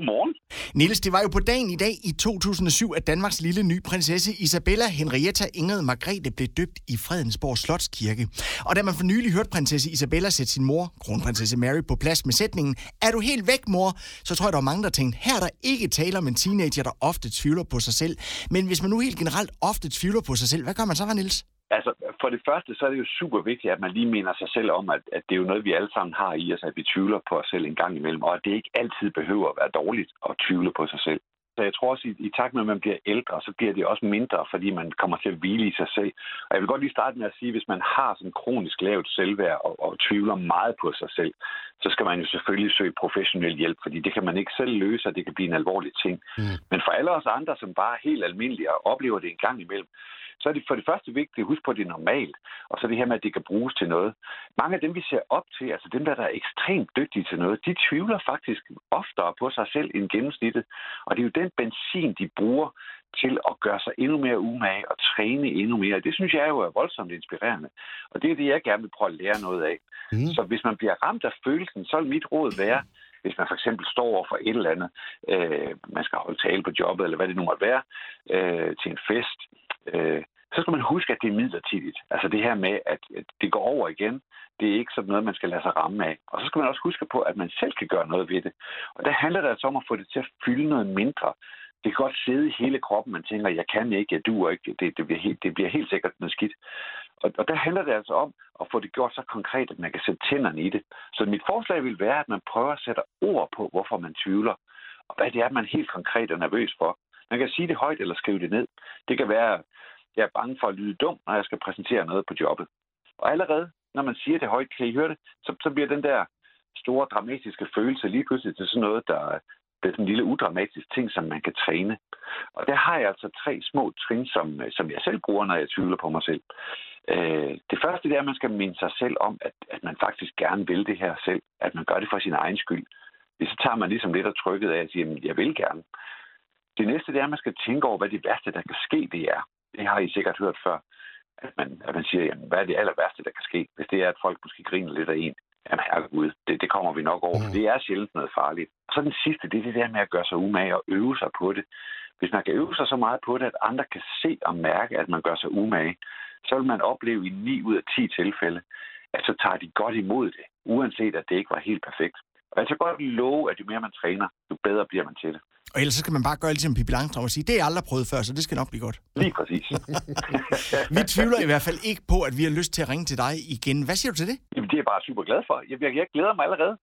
Godmorgen. Niels, det var jo på dagen i dag i 2007, at Danmarks lille ny prinsesse Isabella Henrietta Ingrid Margrethe blev døbt i Fredensborg Slotskirke. Og da man for nylig hørte prinsesse Isabella sætte sin mor, kronprinsesse Mary, på plads med sætningen, er du helt væk, mor? Så tror jeg, der var mange, der tænkte, her er der ikke tale om en teenager, der ofte tvivler på sig selv. Men hvis man nu helt generelt ofte tvivler på sig selv, hvad gør man så, Niels? Altså, for det første, så er det jo super vigtigt, at man lige mener sig selv om, at, at det er jo noget, vi alle sammen har i os, at vi tvivler på os selv en gang imellem, og at det ikke altid behøver at være dårligt at tvivle på sig selv. Så jeg tror også, i, i takt med, at man bliver ældre, så bliver det også mindre, fordi man kommer til at hvile i sig selv. Og jeg vil godt lige starte med at sige, at hvis man har sådan kronisk lavt selvværd og, og tvivler meget på sig selv, så skal man jo selvfølgelig søge professionel hjælp, fordi det kan man ikke selv løse, og det kan blive en alvorlig ting. Mm. Men for alle os andre, som bare er helt almindelige og oplever det en gang imellem, så er det for det første vigtigt at huske på, at det er normalt, og så det her med, at det kan bruges til noget. Mange af dem, vi ser op til, altså dem, der er ekstremt dygtige til noget, de tvivler faktisk oftere på sig selv end gennemsnittet. Og det er jo den benzin, de bruger til at gøre sig endnu mere umage og træne endnu mere. Det synes jeg jo er voldsomt inspirerende. Og det er det, jeg gerne vil prøve at lære noget af. Mm. Så hvis man bliver ramt af følelsen, så vil mit råd være, hvis man for eksempel står over for et eller andet, øh, man skal holde tale på jobbet, eller hvad det nu måtte være, øh, til en fest, øh, så skal man huske, at det er midlertidigt. Altså det her med, at det går over igen, det er ikke sådan noget, man skal lade sig ramme af. Og så skal man også huske på, at man selv kan gøre noget ved det. Og der handler det altså om at få det til at fylde noget mindre. Det kan godt sidde i hele kroppen, man tænker, jeg kan ikke, jeg duer ikke, det, det, bliver, helt, det bliver helt sikkert noget skidt. Og, og der handler det altså om at få det gjort så konkret, at man kan sætte tænderne i det. Så mit forslag vil være, at man prøver at sætte ord på, hvorfor man tvivler, og hvad det er, man helt konkret er nervøs for. Man kan sige det højt eller skrive det ned. Det kan være, jeg er bange for at lyde dum, når jeg skal præsentere noget på jobbet. Og allerede, når man siger det højt, kan I høre det, så, så bliver den der store dramatiske følelse lige pludselig til sådan noget, der, det er sådan en lille udramatisk ting, som man kan træne. Og der har jeg altså tre små trin, som, som jeg selv bruger, når jeg tvivler på mig selv. Øh, det første det er, at man skal minde sig selv om, at, at man faktisk gerne vil det her selv. At man gør det for sin egen skyld. Så tager man ligesom lidt af trykket af at sige, at jeg vil gerne. Det næste det er, at man skal tænke over, hvad det værste, der kan ske, det er. Det har I sikkert hørt før. At man, at man siger, jamen, hvad er det aller værste, der kan ske? Hvis det er, at folk måske griner lidt af en. Jamen herregud, det, det kommer vi nok over, for mm. det er sjældent noget farligt. Og så den sidste, det er det der med at gøre sig umage og øve sig på det. Hvis man kan øve sig så meget på det, at andre kan se og mærke, at man gør sig umage, så vil man opleve i 9 ud af 10 tilfælde, at så tager de godt imod det, uanset at det ikke var helt perfekt. Og jeg kan godt love, at jo mere man træner, jo bedre bliver man til det. Og ellers så skal man bare gøre ligesom Pippi Langstrøm og sige, det er aldrig prøvet før, så det skal nok blive godt. Lige præcis. vi tvivler i hvert fald ikke på, at vi har lyst til at ringe til dig igen. Hvad siger du til det? Jamen, det er jeg bare super glad for. Jeg, jeg, jeg glæder mig allerede.